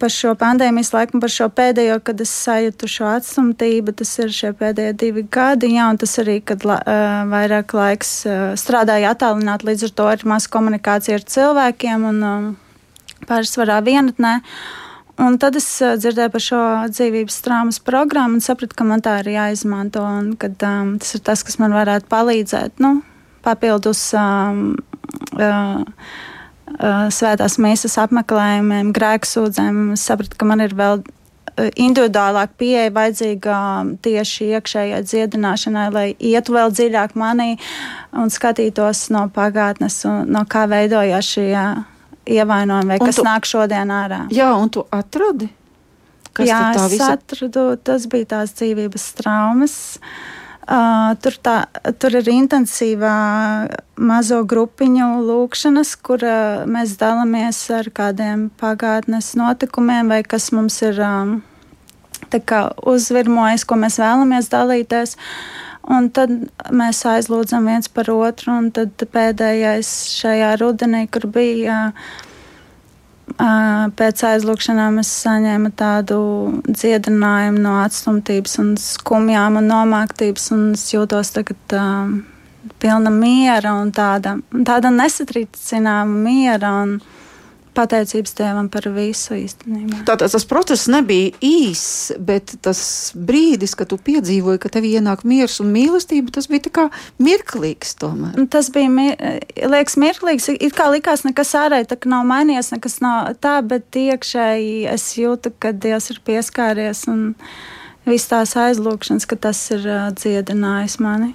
par šo pandēmijas laiku, par šo pēdējo, kad es sajūtu šo atstumtību, tas ir šie pēdējie divi gadi. Jā, un tas arī, kad uh, vairāk laiks uh, strādāju attālināti, līdz ar to ir maz komunikācija ar cilvēkiem un um, pārsvarā vienatnē. Un tad es uh, dzirdēju par šo dzīvības traumas programmu un sapratu, ka man tā ir jāizmanto. Un, kad, um, tas ir tas, kas man varētu palīdzēt. Nu, papildus um, uh, uh, svētās mīsas apmeklējumiem, grēksūdzēm, es sapratu, ka man ir vēl individuālāk pieeja vajadzīga tieši iekšējai dziedināšanai, lai ietu vēl dziļāk manī un skatītos no pagātnes, un, no kā veidojās šie ievainojumi, vai un kas tu, nāk šodien ārā. Jā, un tu atradi? Kas Jā, es visa... atradu, tas bija tās dzīvības traumas. Uh, tur, tā, tur ir intensīvā mazo grupiņu lūkšanas, kur uh, mēs dalāmies ar kādiem pagātnes notikumiem, vai kas mums ir um, uzvirmojis, ko mēs vēlamies dalīties. Un tad mēs aizlūdzam viens par otru, un tad pēdējais šajā rudenī, kur bija. Pēc aizlūgšanām es saņēmu tādu dziedinājumu no atstumtības, un skumjām un nomāktības, un es jūtos tagad pilna miera un tāda, tāda nesatricināma miera. Un, pateicības Dievam par visu īstenībā. Tātad tas process nebija īss, bet tas brīdis, kad tu piedzīvoji, ka tev ienāk miers un mīlestība, tas bija kā mirklīgs tomēr. Tas bija, liekas, mirklīgs. It kā likās, nekas ārēji tā nav mainījies, nekas nav tā, bet iekšēji es jūtu, ka Dievs ir pieskāries un viss tās aizlūkšanas, ka tas ir dziedinājis mani.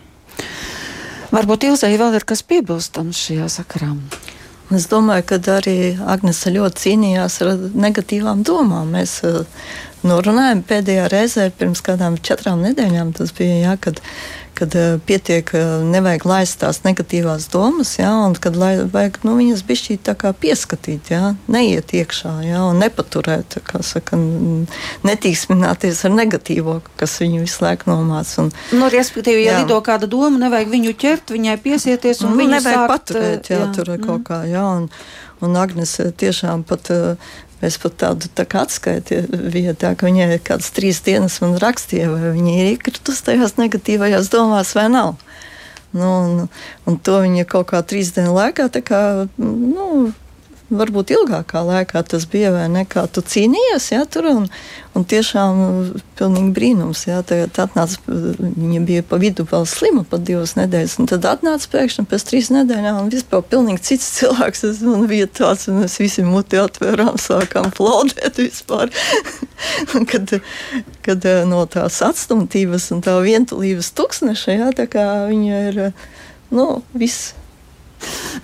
Varbūt Ilzai vēl ir kas piebilstams šajā sakarā. Es domāju, ka arī Agnese ļoti cīnījās ar negatīvām domām. Mēs uh, norunājām pēdējā reizē pirms kādām četrām nedēļām. Tas bija, jā, kad kad uh, pietiek, uh, nevajag laist tās negatīvās domas, jā, un kad lai, vajag nu, viņas bišķīt tā kā pieskatīt, jā, neiet iekšā, jā, un nepaturēt, kā saka, netīksmināties ar negatīvo, kas viņu visu laiku nomāc. Un, nu, respektīvi, ja jā. lido kāda doma, nevajag viņu ķert, viņai piesieties un nu, viņu nevajag sākt, paturēt, jā, jā. tur mm. kaut kā, jā, un, un Agnes tiešām pat uh, Mēs pat tādu tā atskaiti vietā, ka viņai kādas trīs dienas man rakstīja, vai viņa ir iekritus tajās negatīvajās domās vai nav. Nu, un, un to viņa kaut kā trīs dienu laikā kā, nu, varbūt ilgākā laikā tas bija, vai ne? Kā tu cīnījies, jā, tur un, un tiešām pilnīgi brīnums, jā, tagad atnāca, viņa bija pa vidu vēl slima pat divas nedēļas, un tad atnāca pēkšņi pēc trīs nedēļām, un vispār pilnīgi cits cilvēks, es, un bija tāds, un mēs visi muti atvērām, sākām plaudēt vispār, [laughs] kad, kad no tās atstumtības un tā vientulības tuksneša, jā, tā kā viņa ir, nu, viss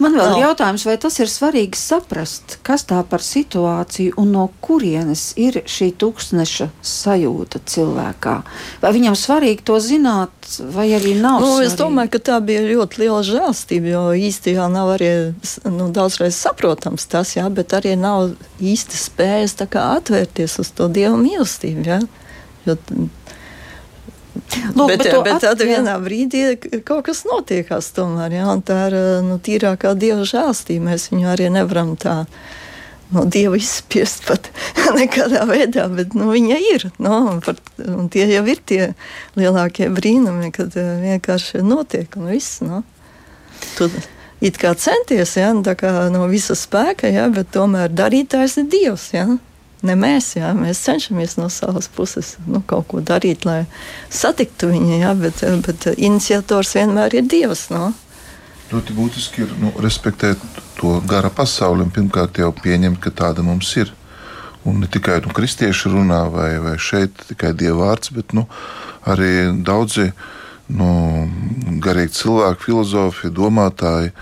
Man vēl ir jautājums, vai tas ir svarīgi saprast, kas tā par situāciju un no kurienes ir šī tūkstneša sajūta cilvēkā. Vai viņam svarīgi to zināt, vai arī nav? Nu, es domāju, ka tā bija ļoti liela žēlstība, jo jau nav arī nu, daudzreiz saprotams tas, jā, bet arī nav īsti spējas atvērties uz to dievu mīlestību. Jā. Jo, Lūk, bet, bet, bet at, tad jā. vienā brīdī kaut kas notiekās tomēr, jā, un tā ir nu, tīrākā dieva žēlstība. Mēs viņu arī nevaram tā no dieva izspiest pat [laughs] nekādā veidā, bet nu, viņa ir. Nu, un, par, un tie jau ir tie lielākie brīnumi, kad vienkārši notiek un viss. Nu. Tu, it kā centies, ja, nu, no visa spēka, ja, bet tomēr darītājs ir Dievs. Ja ne mēs, jā, mēs cenšamies no savas puses nu, kaut ko darīt, lai satiktu viņu, jā, bet, bet iniciators vienmēr ir Dievs. No? Ļoti būtiski ir nu, respektēt to gara pasauli un pirmkārt jau pieņemt, ka tāda mums ir. Un ne tikai nu, kristieši runā, vai, vai šeit tikai dieva vārds, bet nu, arī daudzi nu, garīgi cilvēki, filozofi, domātāji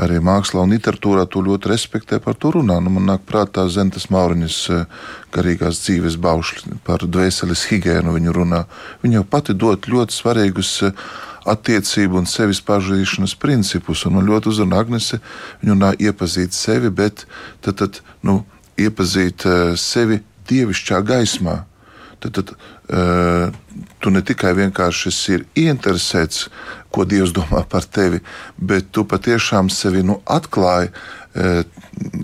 arī mākslā un literatūrā to ļoti respektē, par to runā. Nu, man nāk prātā Zentas Mauriņas eh, garīgās dzīves baušļi par dvēseles higiēnu. Viņa runā. Viņa jau pati dod ļoti svarīgus eh, attiecību un sevis pažīšanas principus. Un man ļoti uzrunā Agnese, viņa runā iepazīt sevi, bet tad, tad nu, iepazīt eh, sevi dievišķā gaismā. tad, tad uh, tu ne tikai vienkārši esi ieinteresēts, ko Dievs domā par tevi, bet tu patiešām sevi nu, atklāji uh,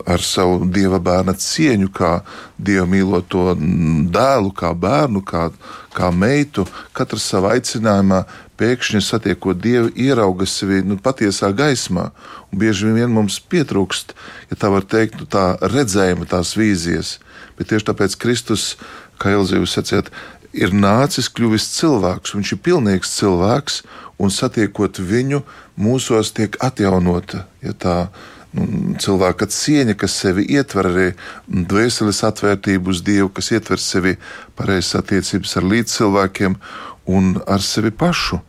ar savu dieva bērna cieņu, kā dieva mīloto dēlu, kā bērnu, kā, kā meitu. Katrs savā aicinājumā pēkšņi satiekot dievu, ierauga sevi nu, patiesā gaismā. Un bieži vien mums pietrūkst, ja tā var teikt, nu, tā redzējuma, tās vīzijas. Bet tieši tāpēc Kristus, kā Elzija jūs sacījāt, ir nācis, kļuvis cilvēks. Viņš ir pilnīgs cilvēks, un satiekot viņu, mūsos tiek atjaunota ja tā, nu, cilvēka cieņa, kas sevi ietver arī dvēseles atvērtību uz Dievu, kas ietver sevi pareizas attiecības ar līdzcilvēkiem un ar sevi pašu.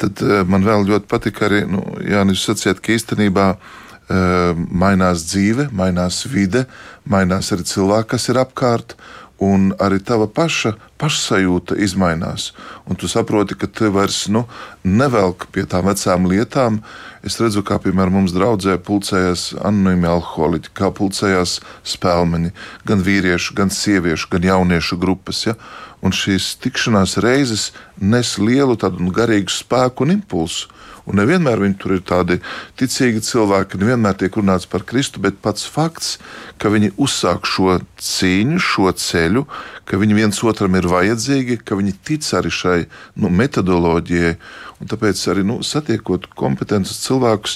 Tad uh, man vēl ļoti patika arī, nu, Jānis, jūs sacījāt, ka īstenībā uh, mainās dzīve, mainās vide, mainās arī cilvēki, kas ir apkārt un arī tava paša pašsajūta mainās. Un tu saproti, ka te vairs nu, nevelk pie tām vecām lietām. Es redzu, kā piemēram mums draudzē pulcējās anonīmi alkoholiķi, kā pulcējās spēlmeņi, gan vīriešu, gan sieviešu, gan jauniešu grupas. Ja? Un šīs tikšanās reizes nes lielu tādu nu, garīgu spēku un impulsu. Un nevienmēr viņi tur ir tādi ticīgi cilvēki, nevienmēr tiek runāts par Kristu, bet pats fakts, ka viņi uzsāk šo cīņu, šo ceļu, ka viņi viens otram ir vajadzīgi, ka viņi tic arī šai nu, metodoloģijai. Un tāpēc arī nu, satiekot kompetentus cilvēkus,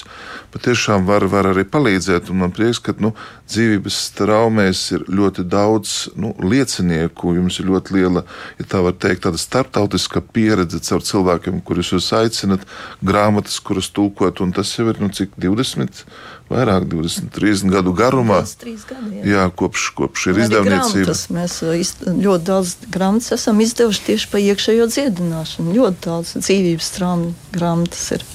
patiešām var, var arī palīdzēt. Un man prieks, ka nu, dzīvības traumēs ir ļoti daudz nu, liecinieku. Jums ir ļoti liela, ja tā var teikt, tāda starptautiska pieredze caur cilvēkiem, kurus jūs aicinat, grāmatas, kuras tulkot. Un tas jau ir nu, cik 20 vairāk, 20, 30 gadu garumā. Gadi, jā. jā, kopš, kopš ir izdevniecība. Mēs uh, ļoti daudz grāmatas esam izdevuši tieši par iekšējo dziedināšanu. Ļoti daudz dzīvības traumu grāmatas ir.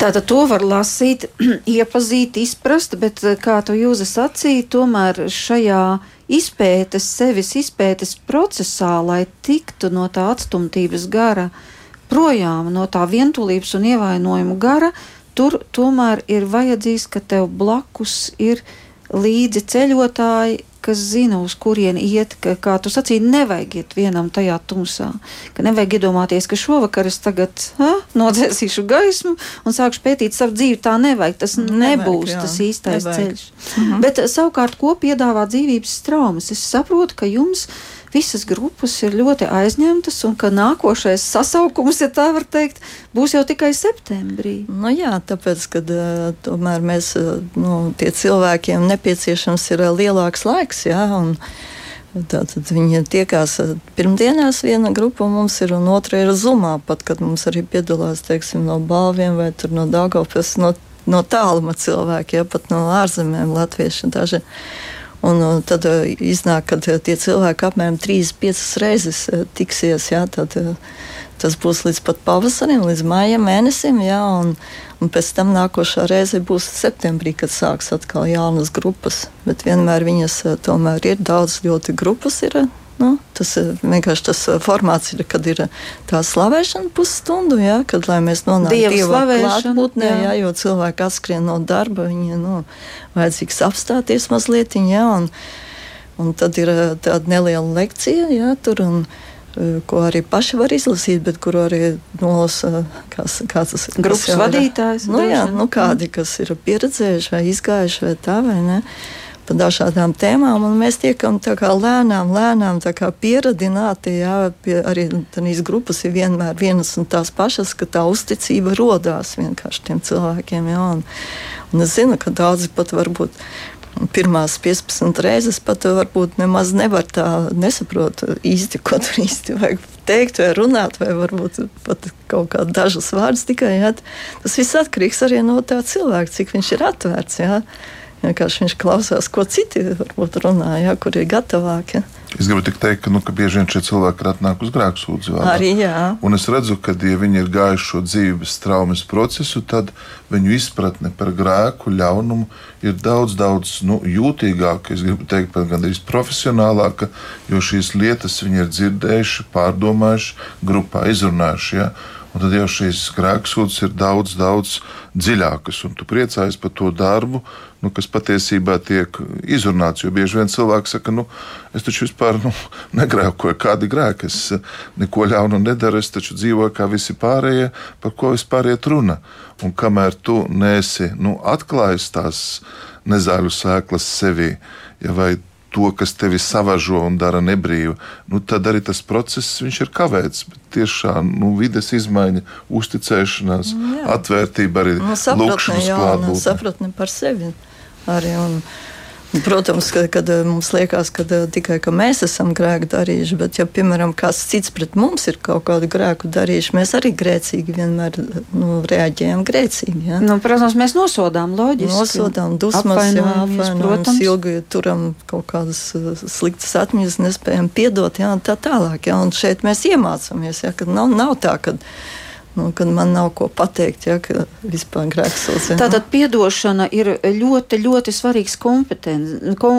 Tātad to var lasīt, [clears throat] iepazīt, izprast, bet uh, kā tu jūs sacīji, tomēr šajā izpētes, sevis izpētes procesā, lai tiktu no tā atstumtības gara projām, no tā vientulības un ievainojuma gara, tur tomēr ir vajadzīgs, ka tev blakus ir līdzi ceļotāji, kas zina, uz kurieni iet, ka, kā tu sacīji, nevajag iet vienam tajā tumsā. Ka nevajag iedomāties, ka šovakar es tagad ha, nodzēsīšu gaismu un sākšu pētīt savu dzīvi. Tā nevajag. Tas nevajag, nebūs jā, tas īstais nevajag. ceļš. Mhm. Bet savukārt, ko piedāvā dzīvības traumas? Es saprotu, ka jums ir visas grupas ir ļoti aizņemtas un ka nākošais sasaukums, ja tā var teikt, būs jau tikai septembrī. Nu jā, tāpēc, ka uh, tomēr mēs, uh, nu, tie cilvēkiem nepieciešams ir uh, lielāks laiks, jā, un Tātad viņi tiekās pirmdienās, viena grupa mums ir, un otra ir zumā, pat kad mums arī piedalās teiksim, no balviem vai no Dāngopes, no, no tāluma cilvēki, ja pat no ārzemēm latvieši daži. Un, un tad uh, iznāk, ka uh, tie cilvēki apmēram 3-5 reizes uh, tiksies. Jā, tad, tas būs līdz pat pavasarim, līdz maija mēnesim. Jā, un, un pēc tam nākošā reize būs septembrī, kad sāks atkal jaunas grupas. Bet vienmēr viņas tomēr ir daudz ļoti grupas. Ir, tas ir vienkārši tas formāts, ir, kad ir tā slavēšana pusstundu, jā, kad mēs nonākam Dieva klātbūtnē, jā. jā, jo cilvēki atskrien no darba, viņi nu, vajadzīgs apstāties mazliet, jā, un, un tad ir tāda neliela lekcija, jā, tur, un, ko arī paši var izlasīt, bet kur arī nolasa kāds, kāds tas ir. Grupas vadītājs. Nu, jā, nu, kādi, kas ir pieredzējuši vai izgājuši vai tā vai ne par dažādām tēmām, mēs tiekam lēnām, lēnām pieradināti. Jā, pie, arī tās grupas ir vienmēr vienas un tās pašas, ka tā uzticība radās vienkārši tiem cilvēkiem. Jā, un, un es zinu, ka daudzi pat varbūt. Pirmās 15 reizes pat varbūt nemaz nevar tā nesaprot īsti, ko tur īsti vajag teikt, vai runāt, vai varbūt pat kaut kādas dažas vārdas tikai. Jā. Tas viss atkarīgs arī no tā cilvēka, cik viņš ir atvērts. Jā. Vienkārši viņš klausās, ko citi varbūt runā, ja, kur ir gatavāki. Es gribu tikai teikt, ka, nu, ka bieži vien šie cilvēki ir atnākuši uz grēksūdzību. Arī jā. Un es redzu, ka, ja viņi ir gājuši šo dzīves traumas procesu, tad viņu izpratne par grēku, ļaunumu ir daudz, daudz nu, jūtīgāka. Es gribu teikt, pat gandrīz profesionālāka, jo šīs lietas viņi ir dzirdējuši, pārdomājuši, grupā izrunājuši. Ja? Un tad jau šīs grēksūdzes ir daudz, daudz dziļākas, un tu priecājies par to darbu, nu, kas patiesībā tiek izrunāts. Jo bieži vien cilvēks saka, nu, es taču vispār nu, [laughs] negrēkoju, kādi grēki, es neko ļaunu nedaru, es taču dzīvoju kā visi pārējie, par ko vispār iet runa. Un kamēr tu nesi nu, atklājis tās nezāļu sēklas sevī, ja vai to, kas tevi savažo un dara nebrīvu, nu, tad arī tas process ir kavēts. Tiešām nu, vides izmaiņa, uzticēšanās, jā. atvērtība arī nu, lūkšanas klātbūtne. Nu, sapratne par sevi arī. Un, Protams, ka, kad eh, mums liekas, ka eh, tikai ka mēs esam grēku darījuši, bet, ja, piemēram, kāds cits pret mums ir kaut kādu grēku darījuši, mēs arī grēcīgi vienmēr nu, reaģējam grēcīgi. Ja? Nu, protams, mēs nosodām loģiski. Nosodām, dusmas, apvainojamies, ilgi turam kaut kādas eh, sliktas atmiņas, nespējam piedot, jā, un tā tālāk. Jā, un šeit mēs iemācāmies, jā, ka nav, nav tā, ka nu, kad man nav ko pateikt, ja, vispār grēksels. Ja. Tātad piedošana ir ļoti, ļoti svarīgs kom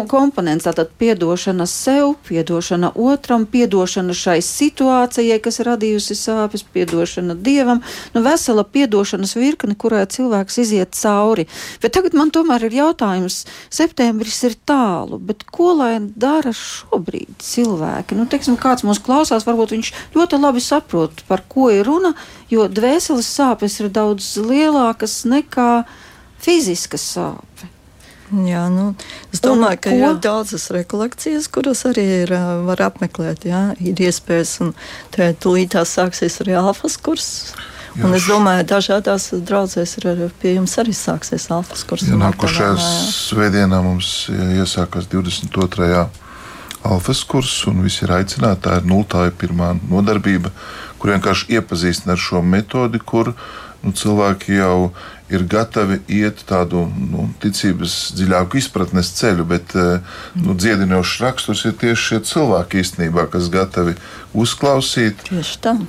komponents. Tātad piedošana sev, piedošana otram, piedošana šai situācijai, kas radījusi sāpes, piedošana dievam. Nu, vesela piedošanas virkne, kurai cilvēks iziet cauri. Bet tagad man tomēr ir jautājums, septembris ir tālu, bet ko lai dara šobrīd cilvēki? Nu, teiksim, kāds mūs klausās, varbūt viņš ļoti labi saprot, par ko ir runa jo dvēseles sāpes ir daudz lielākas nekā fiziskas sāpes. Jā, nu, es domāju, un, ka ir daudzas rekolekcijas, kuras arī ir, var apmeklēt. Jā, ir iespējas, un tūlītās sāksies arī alfas kurs. Jā. Un es domāju, ka dažādās draudzēs ir arī pie jums arī sāksies alfas kurs. Jā, nākošajā svētdienā mums iesākās 22. alfas kurs, un visi ir aicināti. Tā ir nultāja pirmā nodarbība kur vienkārši iepazīstina ar šo metodi, kur nu, cilvēki jau ir gatavi iet tādu nu, ticības dziļāku izpratnes ceļu, bet eh, nu, dziedinošs raksturs ir tieši šie cilvēki īstenībā, kas gatavi uzklausīt,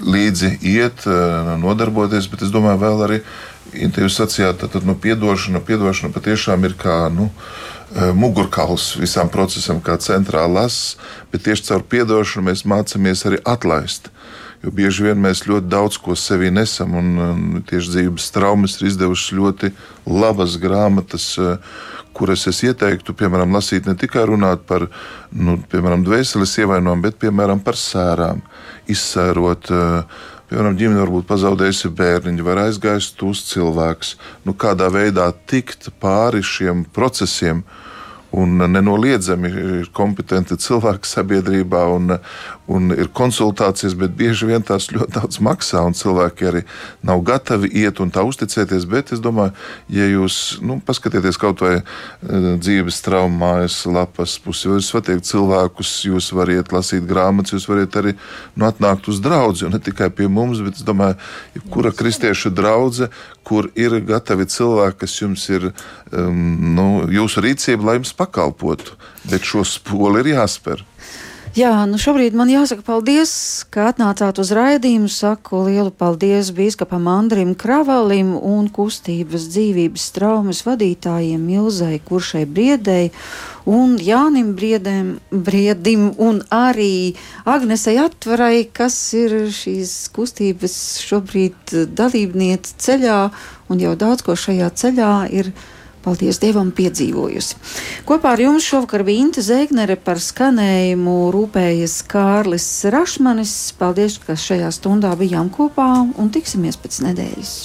līdzi iet, eh, nodarboties, bet es domāju, vēl arī. Jūs sacījāt, ka nu, piedošana, piedošana patiešām ir kā nu, eh, mugurkauls visam procesam, kā centrālās, bet tieši caur piedošanu mēs mācāmies arī atlaist. Jo bieži vien mēs ļoti daudz ko sevī nesam, un, un tieši dzīves traumas ir izdevušas ļoti labas grāmatas, eh, kuras es ieteiktu, piemēram, lasīt ne tikai runāt par, nu, piemēram, dvēseles ievainojumu, bet, piemēram, par sērām, izsērot. Eh, piemēram, ģimene varbūt pazaudējusi bērniņu, vai aizgājis tūs cilvēks. Nu, kādā veidā tikt pāri šiem procesiem, uh, un nenoliedzami ir kompetenti cilvēki sabiedrībā un, un ir konsultācijas, bet bieži vien tās ļoti daudz maksā un cilvēki arī nav gatavi iet un tā uzticēties. Bet es domāju, ja jūs nu, paskatieties kaut vai uh, dzīves traumas mājas lapas pusi, jūs satiek cilvēkus, jūs varat lasīt grāmatas, jūs varat arī nu, atnākt uz draugu, ne tikai pie mums, bet es domāju, jebkura kristiešu draudzene, kur ir gatavi cilvēki, kas jums ir um, nu, jūsu rīcība, lai jums pakalpotu. Bet šo spoli ir jāspēr. Jā, nu šobrīd man jāsaka paldies, ka atnācāt uz raidījumu. Saku lielu paldies biskupam Andrim Kravalim un kustības dzīvības traumas vadītājiem Milzai Kuršai Briedei un Jānim Briedem, Briedim un arī Agnesei Atvarai, kas ir šīs kustības šobrīd dalībniece ceļā un jau daudz ko šajā ceļā ir paldies Dievam, piedzīvojusi. Kopā ar jums šovakar bija Inte Zēgnere par skanējumu rūpējas Kārlis Rašmanis. Paldies, ka šajā stundā bijām kopā un tiksimies pēc nedēļas.